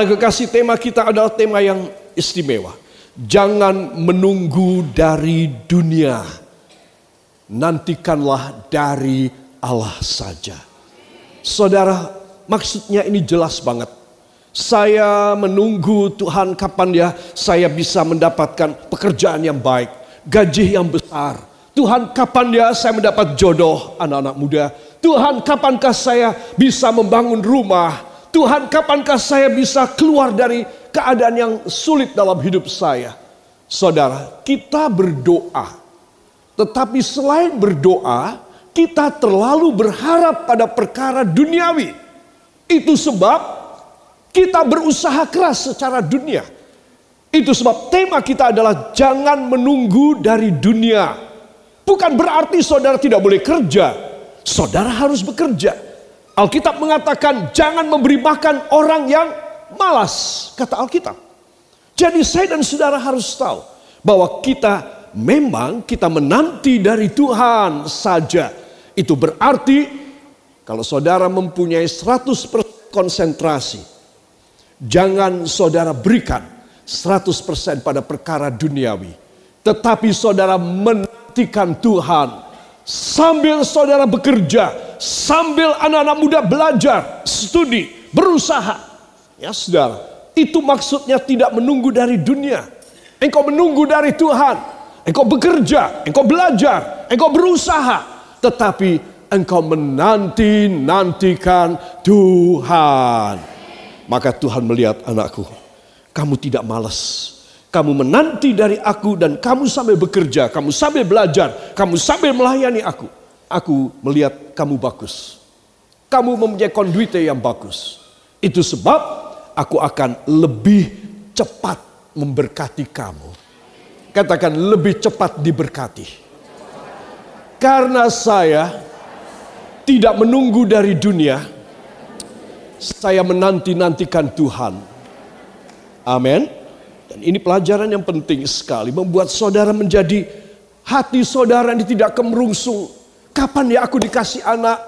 Para kekasih tema kita adalah tema yang istimewa. Jangan menunggu dari dunia. Nantikanlah dari Allah saja. Saudara, maksudnya ini jelas banget. Saya menunggu Tuhan kapan ya saya bisa mendapatkan pekerjaan yang baik, gaji yang besar. Tuhan kapan ya saya mendapat jodoh anak-anak muda. Tuhan kapankah saya bisa membangun rumah. Tuhan kapankah saya bisa keluar dari keadaan yang sulit dalam hidup saya. Saudara, kita berdoa. Tetapi selain berdoa, kita terlalu berharap pada perkara duniawi. Itu sebab kita berusaha keras secara dunia. Itu sebab tema kita adalah jangan menunggu dari dunia. Bukan berarti saudara tidak boleh kerja. Saudara harus bekerja. Alkitab mengatakan jangan memberi makan orang yang malas, kata Alkitab. Jadi saya dan saudara harus tahu bahwa kita memang kita menanti dari Tuhan saja. Itu berarti kalau saudara mempunyai 100% konsentrasi, Jangan saudara berikan 100% pada perkara duniawi. Tetapi saudara menantikan Tuhan. Sambil saudara bekerja, sambil anak-anak muda belajar, studi, berusaha. Ya saudara, itu maksudnya tidak menunggu dari dunia. Engkau menunggu dari Tuhan. Engkau bekerja, engkau belajar, engkau berusaha. Tetapi engkau menanti-nantikan Tuhan. Maka Tuhan melihat anakku, kamu tidak malas. Kamu menanti dari aku dan kamu sambil bekerja, kamu sambil belajar, kamu sambil melayani aku. Aku melihat kamu bagus. Kamu mempunyai konduit yang bagus. Itu sebab aku akan lebih cepat memberkati kamu. Katakan lebih cepat diberkati. Karena saya tidak menunggu dari dunia, saya menanti-nantikan Tuhan. Amin. Dan ini pelajaran yang penting sekali. Membuat saudara menjadi hati saudara yang tidak kemerungsung. Kapan ya aku dikasih anak?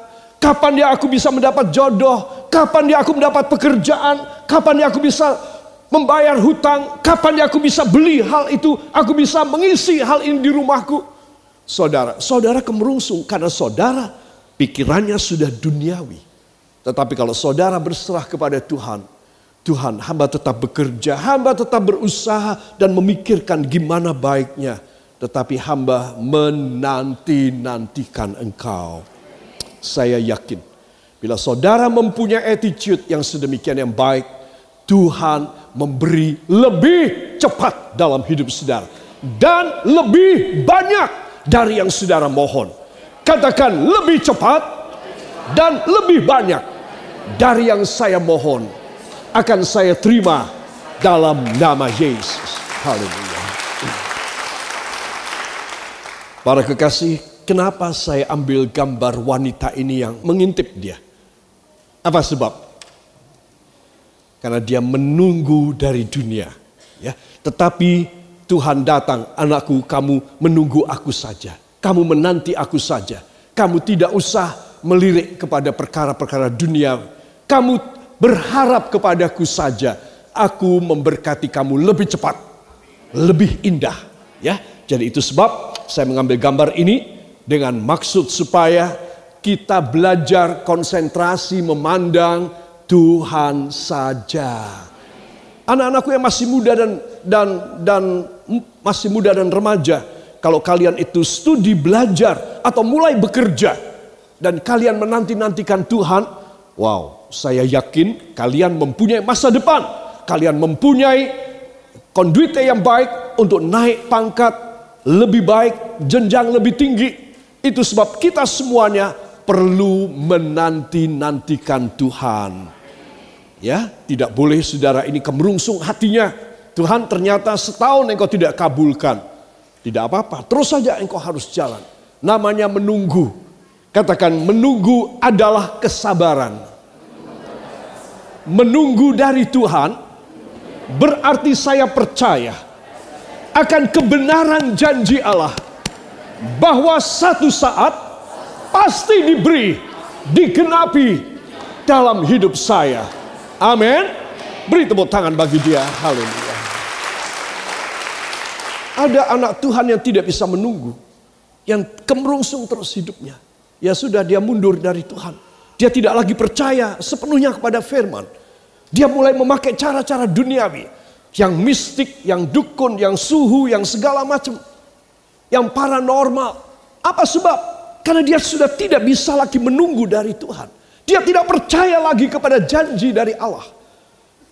Kapan ya aku bisa mendapat jodoh? Kapan ya aku mendapat pekerjaan? Kapan ya aku bisa membayar hutang? Kapan ya aku bisa beli hal itu? Aku bisa mengisi hal ini di rumahku? Saudara, saudara kemerungsung karena saudara pikirannya sudah duniawi. Tetapi kalau saudara berserah kepada Tuhan, Tuhan hamba tetap bekerja, hamba tetap berusaha dan memikirkan gimana baiknya. Tetapi hamba menanti-nantikan engkau. Saya yakin bila saudara mempunyai attitude yang sedemikian yang baik, Tuhan memberi lebih cepat dalam hidup saudara. Dan lebih banyak dari yang saudara mohon. Katakan lebih cepat dan lebih banyak dari yang saya mohon akan saya terima dalam nama Yesus. Haleluya. Para kekasih, kenapa saya ambil gambar wanita ini yang mengintip dia? Apa sebab? Karena dia menunggu dari dunia, ya. Tetapi Tuhan datang, anakku, kamu menunggu aku saja. Kamu menanti aku saja. Kamu tidak usah melirik kepada perkara-perkara dunia. Kamu berharap kepadaku saja. Aku memberkati kamu lebih cepat, lebih indah. Ya, jadi itu sebab saya mengambil gambar ini dengan maksud supaya kita belajar konsentrasi memandang Tuhan saja. Anak-anakku yang masih muda dan dan dan masih muda dan remaja, kalau kalian itu studi belajar atau mulai bekerja, dan kalian menanti-nantikan Tuhan, wow, saya yakin kalian mempunyai masa depan. Kalian mempunyai konduit yang baik untuk naik pangkat lebih baik, jenjang lebih tinggi. Itu sebab kita semuanya perlu menanti-nantikan Tuhan. Ya, tidak boleh saudara ini kemerungsung hatinya. Tuhan ternyata setahun engkau tidak kabulkan. Tidak apa-apa, terus saja engkau harus jalan. Namanya menunggu Katakan menunggu adalah kesabaran. Menunggu dari Tuhan berarti saya percaya akan kebenaran janji Allah bahwa satu saat pasti diberi, digenapi dalam hidup saya. Amin. Beri tepuk tangan bagi dia. Haleluya. Ada anak Tuhan yang tidak bisa menunggu. Yang kemerungsung terus hidupnya. Ya sudah dia mundur dari Tuhan. Dia tidak lagi percaya sepenuhnya kepada firman. Dia mulai memakai cara-cara duniawi. Yang mistik, yang dukun, yang suhu, yang segala macam. Yang paranormal. Apa sebab? Karena dia sudah tidak bisa lagi menunggu dari Tuhan. Dia tidak percaya lagi kepada janji dari Allah.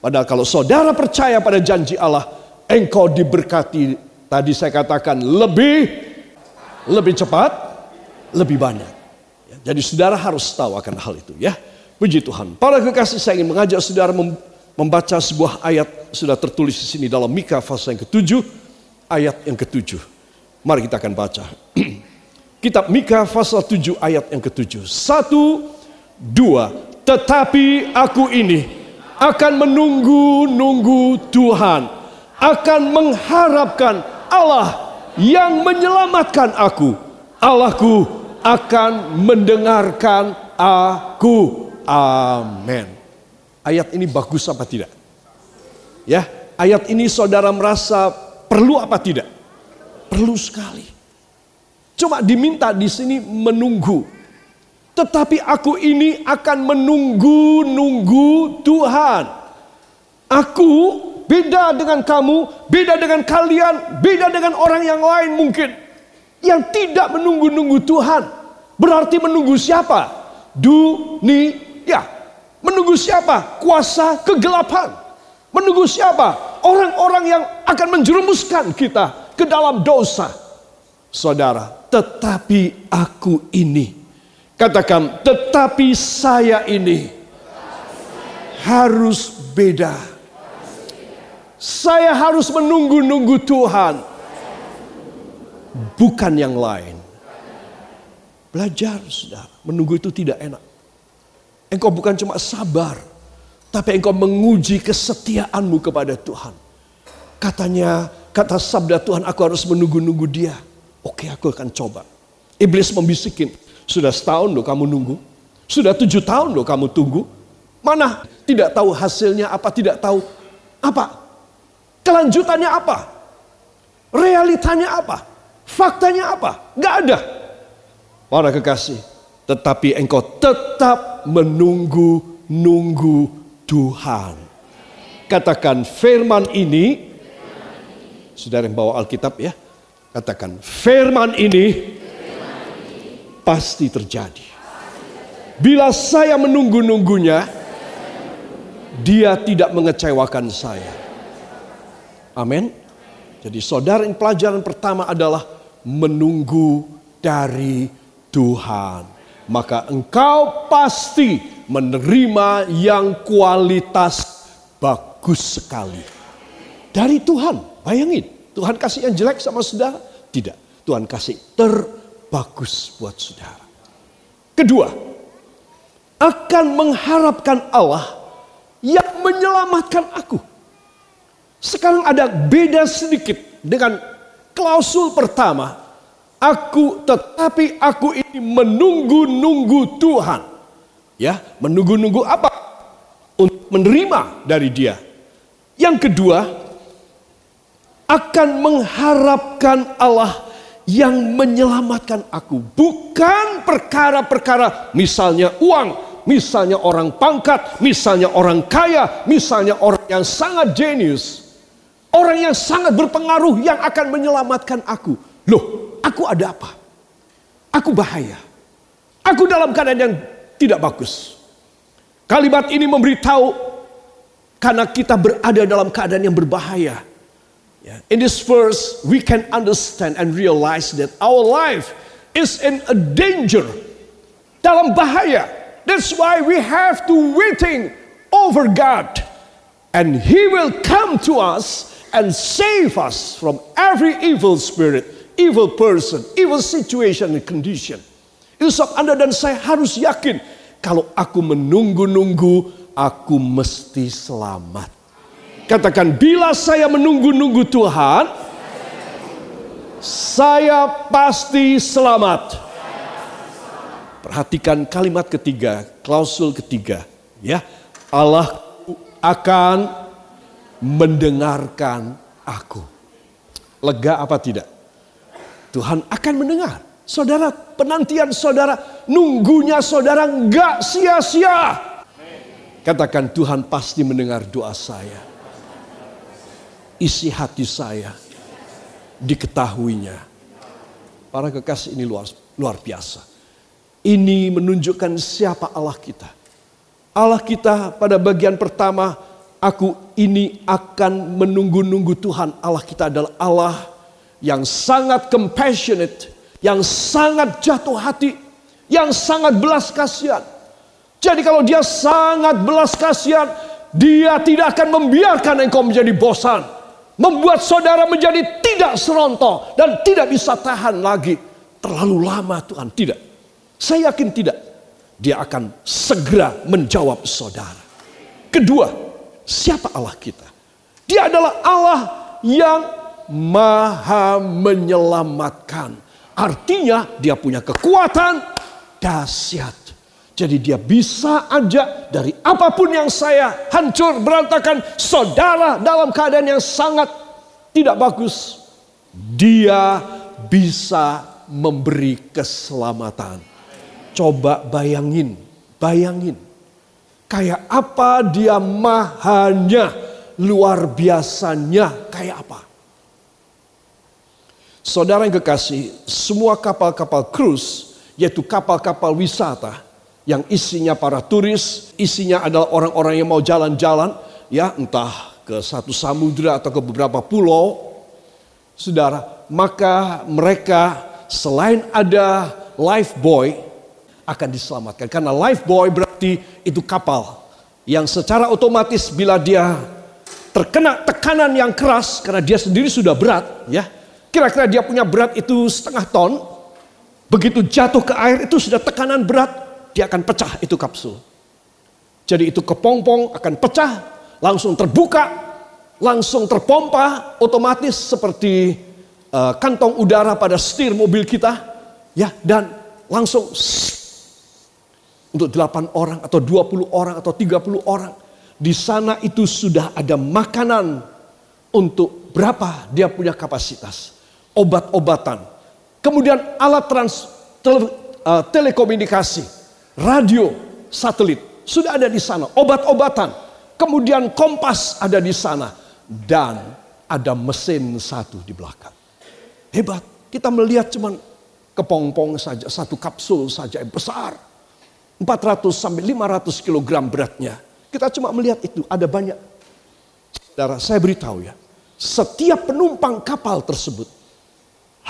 Padahal kalau saudara percaya pada janji Allah, engkau diberkati. Tadi saya katakan lebih, lebih cepat, lebih banyak. Ya, jadi saudara harus tahu akan hal itu ya. Puji Tuhan. Para kekasih saya ingin mengajak saudara membaca sebuah ayat sudah tertulis di sini dalam Mika pasal yang ketujuh, ayat yang ketujuh. Mari kita akan baca. Kitab Mika pasal 7 ayat yang ketujuh. Satu, dua. Tetapi aku ini akan menunggu-nunggu Tuhan. Akan mengharapkan Allah yang menyelamatkan aku. Allahku akan mendengarkan aku. Amin. Ayat ini bagus apa tidak? Ya, ayat ini saudara merasa perlu apa tidak? Perlu sekali. Cuma diminta di sini menunggu. Tetapi aku ini akan menunggu-nunggu Tuhan. Aku beda dengan kamu, beda dengan kalian, beda dengan orang yang lain mungkin. Yang tidak menunggu-nunggu Tuhan. Berarti menunggu siapa? Dunia. Menunggu siapa? Kuasa kegelapan. Menunggu siapa? Orang-orang yang akan menjerumuskan kita ke dalam dosa. Saudara, tetapi aku ini. Katakan, tetapi saya ini harus beda. Saya harus menunggu-nunggu Tuhan. Bukan yang lain. Belajar, saudara. Menunggu itu tidak enak. Engkau bukan cuma sabar, tapi engkau menguji kesetiaanmu kepada Tuhan. Katanya, kata sabda Tuhan, aku harus menunggu-nunggu dia. Oke, aku akan coba. Iblis membisikin, sudah setahun loh kamu nunggu. Sudah tujuh tahun loh kamu tunggu. Mana tidak tahu hasilnya apa, tidak tahu apa. Kelanjutannya apa? Realitanya apa? Faktanya apa? Gak ada. Para kekasih, tetapi engkau tetap menunggu-nunggu Tuhan. Katakan firman ini, saudara yang bawa Alkitab ya, katakan firman ini pasti terjadi. Bila saya menunggu-nunggunya, dia tidak mengecewakan saya. Amin. Jadi saudara yang pelajaran pertama adalah menunggu dari Tuhan maka engkau pasti menerima yang kualitas bagus sekali. Dari Tuhan, bayangin. Tuhan kasih yang jelek sama saudara? Tidak. Tuhan kasih terbagus buat saudara. Kedua, akan mengharapkan Allah yang menyelamatkan aku. Sekarang ada beda sedikit dengan klausul pertama Aku tetapi aku ini menunggu-nunggu Tuhan. Ya, menunggu-nunggu apa? Untuk menerima dari dia. Yang kedua, akan mengharapkan Allah yang menyelamatkan aku. Bukan perkara-perkara misalnya uang, misalnya orang pangkat, misalnya orang kaya, misalnya orang yang sangat jenius. Orang yang sangat berpengaruh yang akan menyelamatkan aku. Loh, aku ada apa? Aku bahaya. Aku dalam keadaan yang tidak bagus. Kalimat ini memberitahu karena kita berada dalam keadaan yang berbahaya. In this verse, we can understand and realize that our life is in a danger, dalam bahaya. That's why we have to waiting over God, and He will come to us and save us from every evil spirit evil person, evil situation and condition. Sebab Anda dan saya harus yakin kalau aku menunggu-nunggu, aku mesti selamat. Katakan, bila saya menunggu-nunggu Tuhan, saya pasti selamat. Perhatikan kalimat ketiga, klausul ketiga, ya. Allah akan mendengarkan aku. Lega apa tidak? Tuhan akan mendengar. Saudara, penantian saudara, nunggunya saudara nggak sia-sia. Katakan Tuhan pasti mendengar doa saya. Isi hati saya diketahuinya. Para kekasih ini luar, luar biasa. Ini menunjukkan siapa Allah kita. Allah kita pada bagian pertama, aku ini akan menunggu-nunggu Tuhan. Allah kita adalah Allah yang sangat compassionate, yang sangat jatuh hati, yang sangat belas kasihan. Jadi kalau dia sangat belas kasihan, dia tidak akan membiarkan engkau menjadi bosan. Membuat saudara menjadi tidak serontok dan tidak bisa tahan lagi. Terlalu lama Tuhan, tidak. Saya yakin tidak. Dia akan segera menjawab saudara. Kedua, siapa Allah kita? Dia adalah Allah yang maha menyelamatkan. Artinya dia punya kekuatan dahsyat. Jadi dia bisa aja dari apa pun yang saya hancur berantakan saudara dalam keadaan yang sangat tidak bagus. Dia bisa memberi keselamatan. Coba bayangin, bayangin. Kayak apa dia mahanya, luar biasanya, kayak apa. Saudara yang kekasih, semua kapal-kapal cruise, yaitu kapal-kapal wisata yang isinya para turis, isinya adalah orang-orang yang mau jalan-jalan, ya entah ke satu samudra atau ke beberapa pulau, saudara, maka mereka selain ada life boy akan diselamatkan. Karena life boy berarti itu kapal yang secara otomatis bila dia terkena tekanan yang keras karena dia sendiri sudah berat, ya Kira-kira dia punya berat itu setengah ton. Begitu jatuh ke air itu sudah tekanan berat. Dia akan pecah itu kapsul. Jadi itu kepompong akan pecah. Langsung terbuka. Langsung terpompa otomatis seperti uh, kantong udara pada setir mobil kita. Ya, dan langsung untuk 8 orang atau 20 orang atau 30 orang. Di sana itu sudah ada makanan untuk berapa dia punya kapasitas obat-obatan. Kemudian alat trans, tele, uh, telekomunikasi, radio, satelit sudah ada di sana. Obat-obatan, kemudian kompas ada di sana dan ada mesin satu di belakang. Hebat. Kita melihat cuman kepompong saja, satu kapsul saja yang besar. 400 sampai 500 kg beratnya. Kita cuma melihat itu, ada banyak. Saya beritahu ya. Setiap penumpang kapal tersebut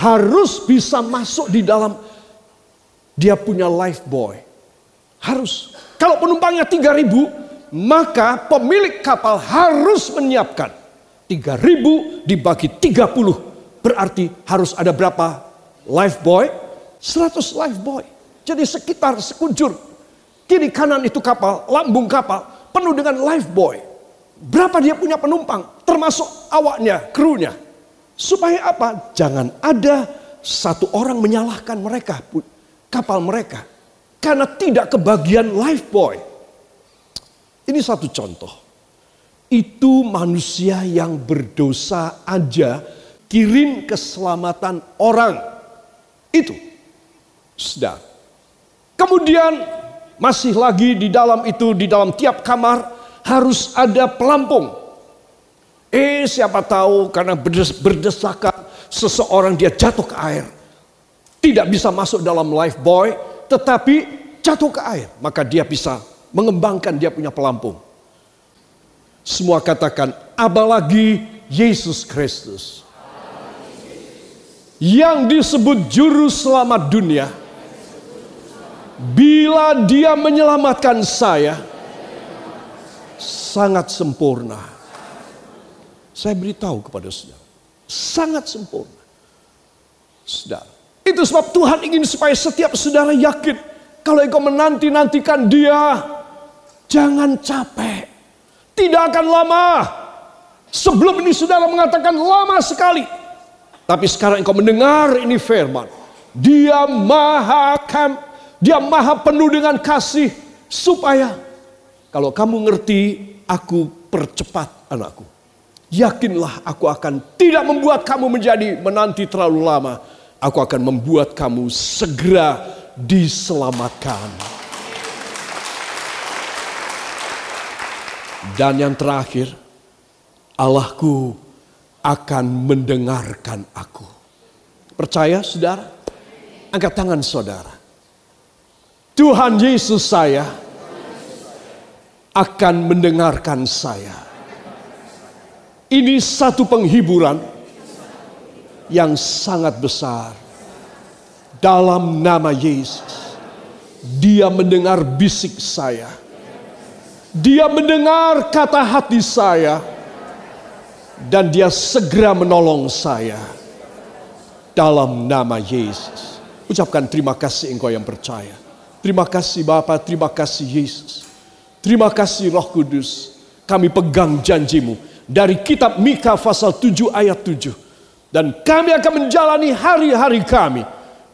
harus bisa masuk di dalam dia punya life boy. Harus. Kalau penumpangnya 3000, maka pemilik kapal harus menyiapkan 3000 dibagi 30. Berarti harus ada berapa life boy? 100 life boy. Jadi sekitar sekujur kiri kanan itu kapal, lambung kapal penuh dengan life boy. Berapa dia punya penumpang? Termasuk awaknya, krunya. Supaya apa? Jangan ada satu orang menyalahkan mereka, kapal mereka. Karena tidak kebagian lifebuoy. Ini satu contoh. Itu manusia yang berdosa aja kirim keselamatan orang. Itu. Sudah. Kemudian masih lagi di dalam itu, di dalam tiap kamar harus ada pelampung. Eh siapa tahu karena berdesakan seseorang dia jatuh ke air. Tidak bisa masuk dalam life boy tetapi jatuh ke air. Maka dia bisa mengembangkan dia punya pelampung. Semua katakan apalagi Yesus Kristus. Yang disebut juru selamat dunia. Bila dia menyelamatkan saya sangat sempurna saya beritahu kepada saudara. Sangat sempurna. Saudara. Itu sebab Tuhan ingin supaya setiap saudara yakin. Kalau engkau menanti-nantikan dia. Jangan capek. Tidak akan lama. Sebelum ini saudara mengatakan lama sekali. Tapi sekarang engkau mendengar ini firman. Dia maha kam, dia maha penuh dengan kasih supaya kalau kamu ngerti aku percepat anakku. Yakinlah aku akan tidak membuat kamu menjadi menanti terlalu lama. Aku akan membuat kamu segera diselamatkan. Dan yang terakhir, Allahku akan mendengarkan aku. Percaya saudara? Angkat tangan saudara. Tuhan Yesus saya akan mendengarkan saya. Ini satu penghiburan yang sangat besar. Dalam nama Yesus, Dia mendengar bisik saya. Dia mendengar kata hati saya, dan Dia segera menolong saya. Dalam nama Yesus, ucapkan terima kasih engkau yang percaya. Terima kasih Bapa, terima kasih Yesus. Terima kasih Roh Kudus. Kami pegang janjimu dari kitab Mika pasal 7 ayat 7. Dan kami akan menjalani hari-hari kami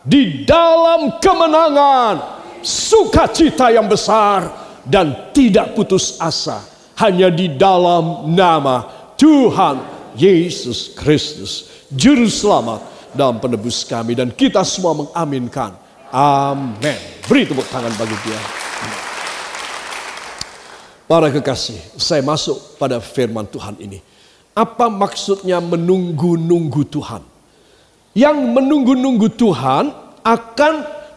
di dalam kemenangan, sukacita yang besar dan tidak putus asa hanya di dalam nama Tuhan Yesus Kristus, juru selamat dan penebus kami dan kita semua mengaminkan. Amin. Beri tepuk tangan bagi dia. Para kekasih, saya masuk pada firman Tuhan ini. Apa maksudnya menunggu-nunggu Tuhan? Yang menunggu-nunggu Tuhan akan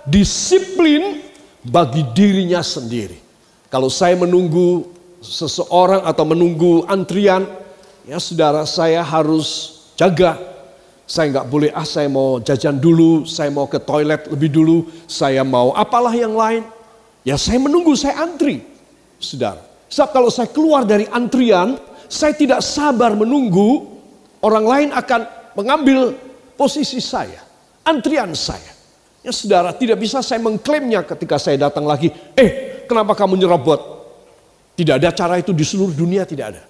disiplin bagi dirinya sendiri. Kalau saya menunggu seseorang atau menunggu antrian, ya saudara saya harus jaga. Saya nggak boleh, ah saya mau jajan dulu, saya mau ke toilet lebih dulu, saya mau apalah yang lain. Ya saya menunggu, saya antri. Saudara, Sebab kalau saya keluar dari antrian, saya tidak sabar menunggu orang lain akan mengambil posisi saya, antrian saya. Ya saudara, tidak bisa saya mengklaimnya ketika saya datang lagi. Eh, kenapa kamu nyerobot? Tidak ada cara itu di seluruh dunia, tidak ada.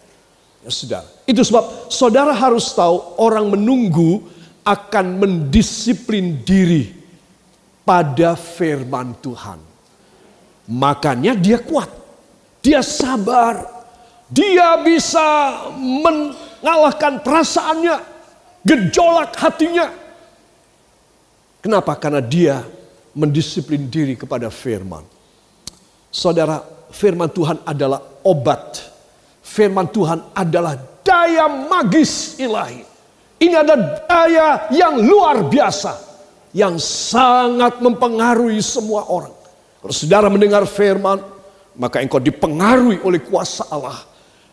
Ya saudara, itu sebab saudara harus tahu orang menunggu akan mendisiplin diri pada firman Tuhan. Makanya dia kuat. Dia sabar. Dia bisa mengalahkan perasaannya, gejolak hatinya. Kenapa? Karena dia mendisiplin diri kepada firman. Saudara, firman Tuhan adalah obat. Firman Tuhan adalah daya magis ilahi. Ini ada daya yang luar biasa. Yang sangat mempengaruhi semua orang. Kalau saudara mendengar firman, maka engkau dipengaruhi oleh kuasa Allah.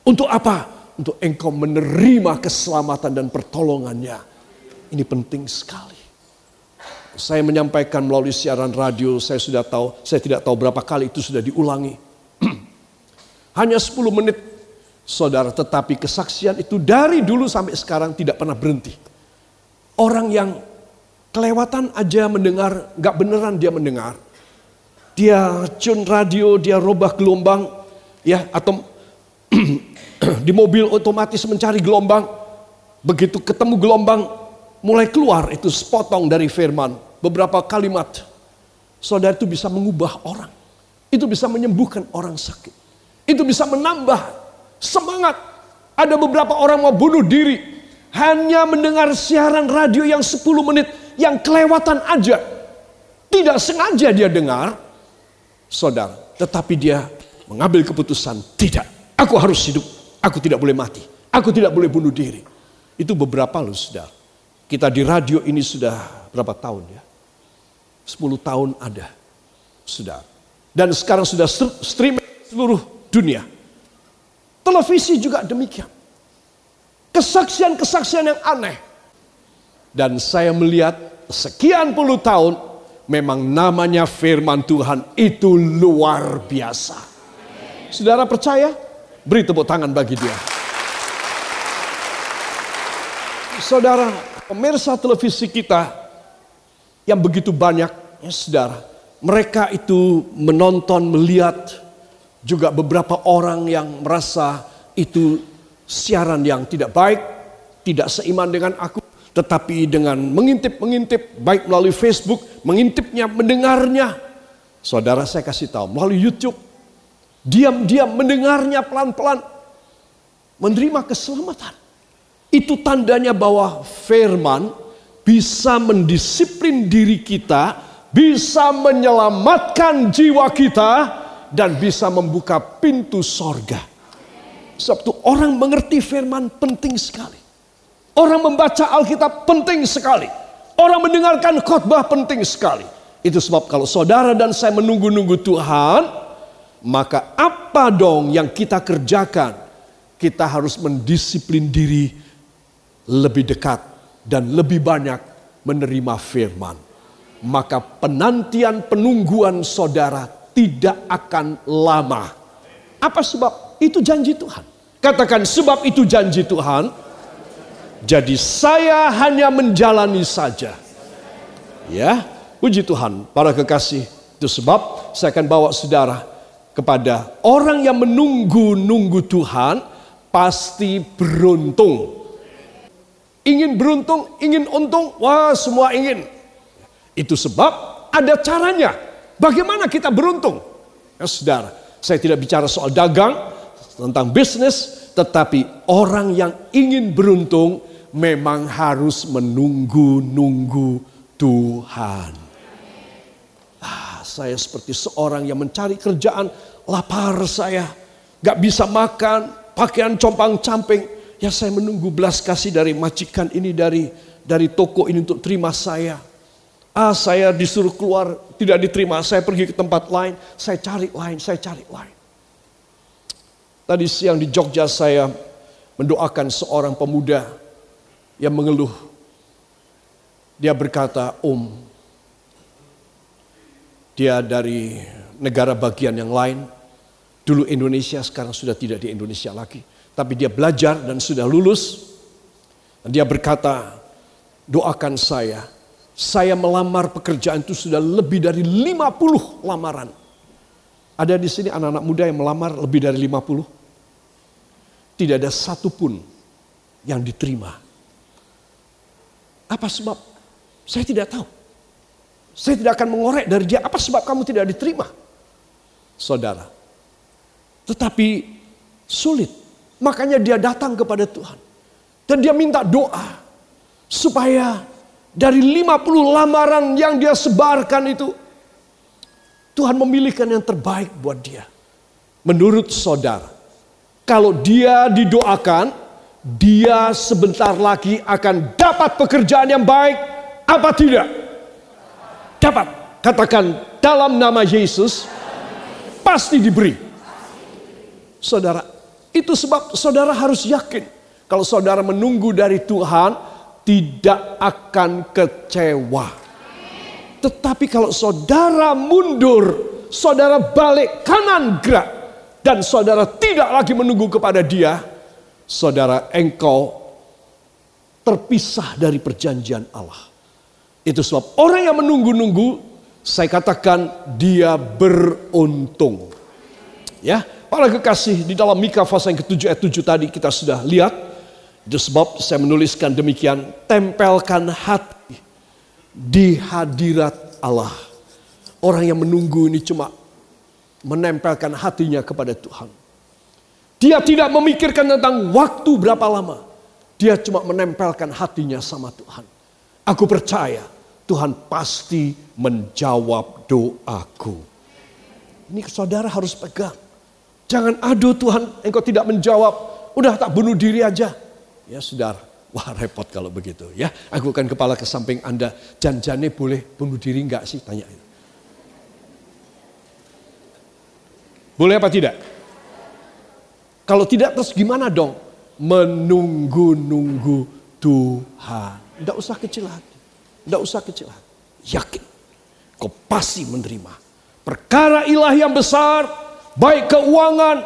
Untuk apa? Untuk engkau menerima keselamatan dan pertolongannya. Ini penting sekali. Saya menyampaikan melalui siaran radio, saya sudah tahu, saya tidak tahu berapa kali itu sudah diulangi. Hanya 10 menit, saudara, tetapi kesaksian itu dari dulu sampai sekarang tidak pernah berhenti. Orang yang kelewatan aja mendengar, gak beneran dia mendengar dia cun radio, dia robah gelombang, ya atau di mobil otomatis mencari gelombang. Begitu ketemu gelombang, mulai keluar itu sepotong dari firman, beberapa kalimat. Saudara itu bisa mengubah orang. Itu bisa menyembuhkan orang sakit. Itu bisa menambah semangat. Ada beberapa orang mau bunuh diri. Hanya mendengar siaran radio yang 10 menit. Yang kelewatan aja. Tidak sengaja dia dengar saudara. Tetapi dia mengambil keputusan, tidak, aku harus hidup, aku tidak boleh mati, aku tidak boleh bunuh diri. Itu beberapa loh saudara. Kita di radio ini sudah berapa tahun ya? 10 tahun ada, saudara. Dan sekarang sudah streaming seluruh dunia. Televisi juga demikian. Kesaksian-kesaksian yang aneh. Dan saya melihat sekian puluh tahun memang namanya firman Tuhan itu luar biasa. Saudara percaya? Beri tepuk tangan bagi dia. Saudara, pemirsa televisi kita yang begitu banyak, ya saudara, mereka itu menonton, melihat juga beberapa orang yang merasa itu siaran yang tidak baik, tidak seiman dengan aku. Tetapi dengan mengintip-mengintip, baik melalui Facebook, mengintipnya, mendengarnya. Saudara saya kasih tahu, melalui YouTube. Diam-diam mendengarnya pelan-pelan. menerima keselamatan. Itu tandanya bahwa firman bisa mendisiplin diri kita, bisa menyelamatkan jiwa kita, dan bisa membuka pintu sorga. Sebab itu orang mengerti firman penting sekali. Orang membaca Alkitab penting sekali. Orang mendengarkan khotbah penting sekali. Itu sebab kalau saudara dan saya menunggu-nunggu Tuhan, maka apa dong yang kita kerjakan? Kita harus mendisiplin diri lebih dekat dan lebih banyak menerima firman. Maka penantian penungguan saudara tidak akan lama. Apa sebab? Itu janji Tuhan. Katakan sebab itu janji Tuhan. Jadi saya hanya menjalani saja. Ya, puji Tuhan. Para kekasih, itu sebab saya akan bawa saudara kepada orang yang menunggu-nunggu Tuhan pasti beruntung. Ingin beruntung, ingin untung, wah semua ingin. Itu sebab ada caranya. Bagaimana kita beruntung? Ya saudara, saya tidak bicara soal dagang, tentang bisnis, tetapi orang yang ingin beruntung memang harus menunggu-nunggu Tuhan. Ah, saya seperti seorang yang mencari kerjaan, lapar saya, gak bisa makan, pakaian compang-camping. Ya saya menunggu belas kasih dari majikan ini, dari dari toko ini untuk terima saya. Ah saya disuruh keluar, tidak diterima, saya pergi ke tempat lain, saya cari lain, saya cari lain. Tadi siang di Jogja saya mendoakan seorang pemuda yang mengeluh. Dia berkata, Om, dia dari negara bagian yang lain, dulu Indonesia, sekarang sudah tidak di Indonesia lagi. Tapi dia belajar dan sudah lulus. Dan dia berkata, doakan saya, saya melamar pekerjaan itu sudah lebih dari 50 lamaran. Ada di sini anak-anak muda yang melamar lebih dari 50? Tidak ada satupun yang diterima. Apa sebab? Saya tidak tahu. Saya tidak akan mengorek dari dia. Apa sebab kamu tidak diterima? Saudara. Tetapi sulit. Makanya dia datang kepada Tuhan. Dan dia minta doa. Supaya dari 50 lamaran yang dia sebarkan itu, Tuhan memilihkan yang terbaik buat dia. Menurut saudara, kalau dia didoakan, dia sebentar lagi akan dapat pekerjaan yang baik, apa tidak? Dapat. Katakan dalam nama Yesus, pasti diberi. Saudara, itu sebab saudara harus yakin. Kalau saudara menunggu dari Tuhan, tidak akan kecewa. Tetapi kalau saudara mundur, saudara balik kanan gerak, dan saudara tidak lagi menunggu kepada dia, saudara engkau terpisah dari perjanjian Allah. Itu sebab orang yang menunggu-nunggu, saya katakan dia beruntung. Ya, para kekasih di dalam Mika pasal yang ke-7 ayat 7 tadi kita sudah lihat itu sebab saya menuliskan demikian, tempelkan hati di hadirat Allah. Orang yang menunggu ini cuma menempelkan hatinya kepada Tuhan. Dia tidak memikirkan tentang waktu berapa lama. Dia cuma menempelkan hatinya sama Tuhan. Aku percaya Tuhan pasti menjawab doaku. Ini saudara harus pegang. Jangan aduh Tuhan engkau tidak menjawab. Udah tak bunuh diri aja. Ya saudara, wah repot kalau begitu ya. Aku akan kepala ke samping Anda, janjane boleh bunuh diri enggak sih? Tanya. Boleh apa tidak? Kalau tidak terus gimana dong? Menunggu-nunggu Tuhan. Tidak usah kecil hati. Tidak usah kecil hati. Yakin. Kau pasti menerima. Perkara ilahi yang besar. Baik keuangan.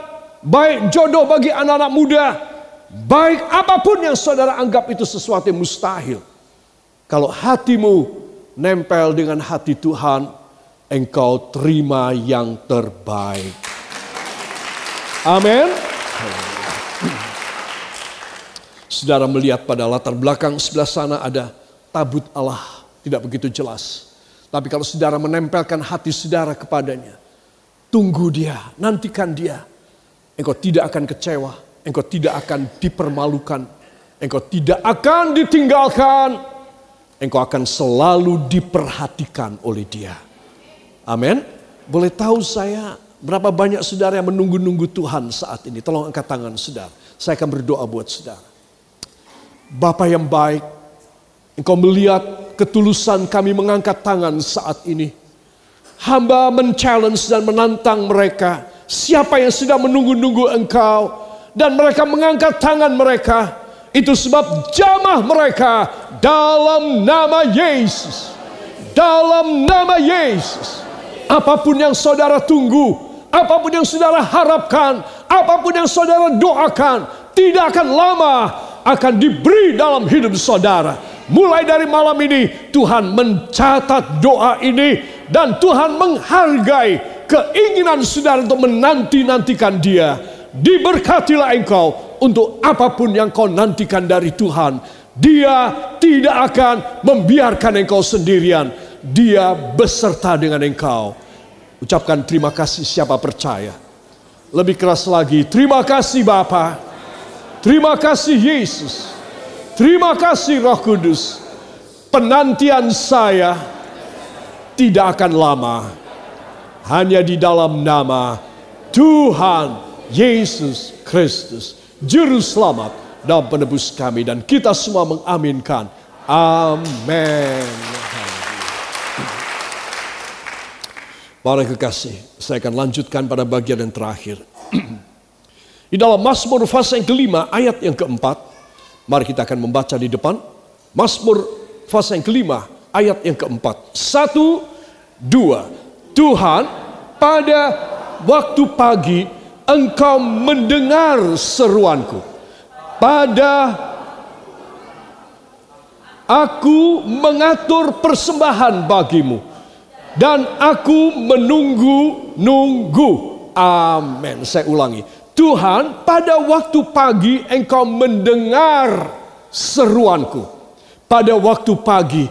Baik jodoh bagi anak-anak muda Baik apa pun yang saudara anggap itu sesuatu yang mustahil. Kalau hatimu nempel dengan hati Tuhan, engkau terima yang terbaik. Amin. Saudara melihat pada latar belakang sebelah sana ada tabut Allah. Tidak begitu jelas. Tapi kalau saudara menempelkan hati saudara kepadanya. Tunggu dia, nantikan dia. Engkau tidak akan kecewa engkau tidak akan dipermalukan, engkau tidak akan ditinggalkan, engkau akan selalu diperhatikan oleh Dia. Amin. Boleh tahu saya berapa banyak saudara yang menunggu-nunggu Tuhan saat ini? Tolong angkat tangan saudara. Saya akan berdoa buat saudara. Bapak yang baik, engkau melihat ketulusan kami mengangkat tangan saat ini. Hamba men-challenge dan menantang mereka. Siapa yang sudah menunggu-nunggu engkau. Dan mereka mengangkat tangan mereka. Itu sebab jamah mereka dalam nama Yesus. Dalam nama Yesus. Apa pun yang saudara tunggu, apa pun yang saudara harapkan, apa pun yang saudara doakan, tidak akan lama akan diberi dalam hidup saudara. Mulai dari malam ini Tuhan mencatat doa ini dan Tuhan menghargai keinginan saudara untuk menanti-nantikan dia. Diberkatilah engkau untuk apa pun yang kau nantikan dari Tuhan. Dia tidak akan membiarkan engkau sendirian. Dia beserta dengan engkau. Ucapkan terima kasih siapa percaya. Lebih keras lagi, terima kasih Bapa. Terima kasih Yesus. Terima kasih Roh Kudus. Penantian saya tidak akan lama. Hanya di dalam nama Tuhan Yesus Kristus. Juru selamat dan penebus kami. Dan kita semua mengaminkan. Amin. Para kekasih, saya akan lanjutkan pada bagian yang terakhir. Di dalam Mazmur fase yang kelima, ayat yang keempat, mari kita akan membaca di depan. Mazmur fase yang kelima, ayat yang keempat. Satu, dua. Tuhan, pada waktu pagi engkau mendengar seruanku. Pada aku mengatur persembahan bagimu dan aku menunggu-nunggu. Amin. Saya ulangi. Tuhan, pada waktu pagi engkau mendengar seruanku. Pada waktu pagi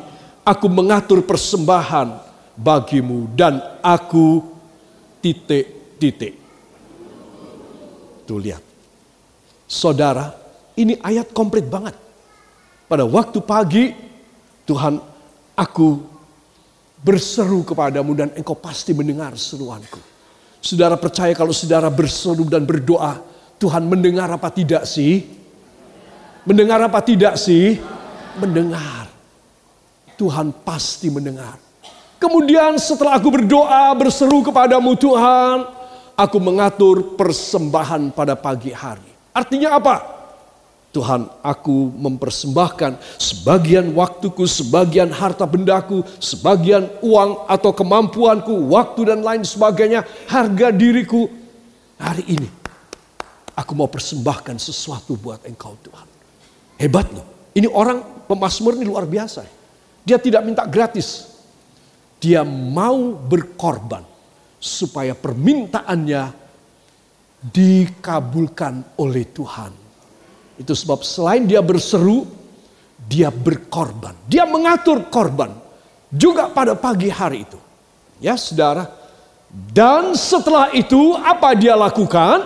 aku mengatur persembahan bagimu dan aku titik-titik. Tuh lihat. Saudara, ini ayat komplit banget. Pada waktu pagi Tuhan aku berseru kepadamu dan engkau pasti mendengar seruanku. Saudara percaya kalau saudara berseru dan berdoa, Tuhan mendengar apa tidak sih? Mendengar apa tidak sih? Mendengar. Tuhan pasti mendengar. Kemudian setelah aku berdoa, berseru kepadamu Tuhan, aku mengatur persembahan pada pagi hari. Artinya apa? Tuhan, aku mempersembahkan sebagian waktuku, sebagian harta bendaku, sebagian uang atau kemampuanku, waktu dan lain sebagainya, harga diriku hari ini. Aku mau persembahkan sesuatu buat engkau Tuhan. Hebat loh. Ini orang pemasmur ini luar biasa. Dia tidak minta gratis. Dia mau berkorban supaya permintaannya dikabulkan oleh Tuhan. Itu sebab selain dia berseru, dia berkorban. Dia mengatur korban. Juga pada pagi hari itu. Ya saudara. Dan setelah itu apa dia lakukan?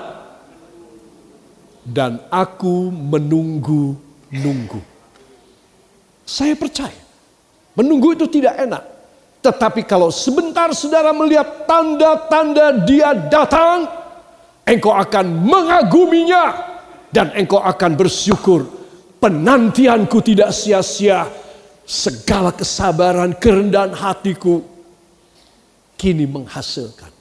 Dan aku menunggu-nunggu. Saya percaya. Menunggu itu tidak enak. Tetapi kalau sebentar saudara melihat tanda-tanda dia datang, engkau akan mengaguminya dan engkau akan bersyukur penantianku tidak sia-sia. Segala kesabaran kerendahan hatiku kini menghasilkan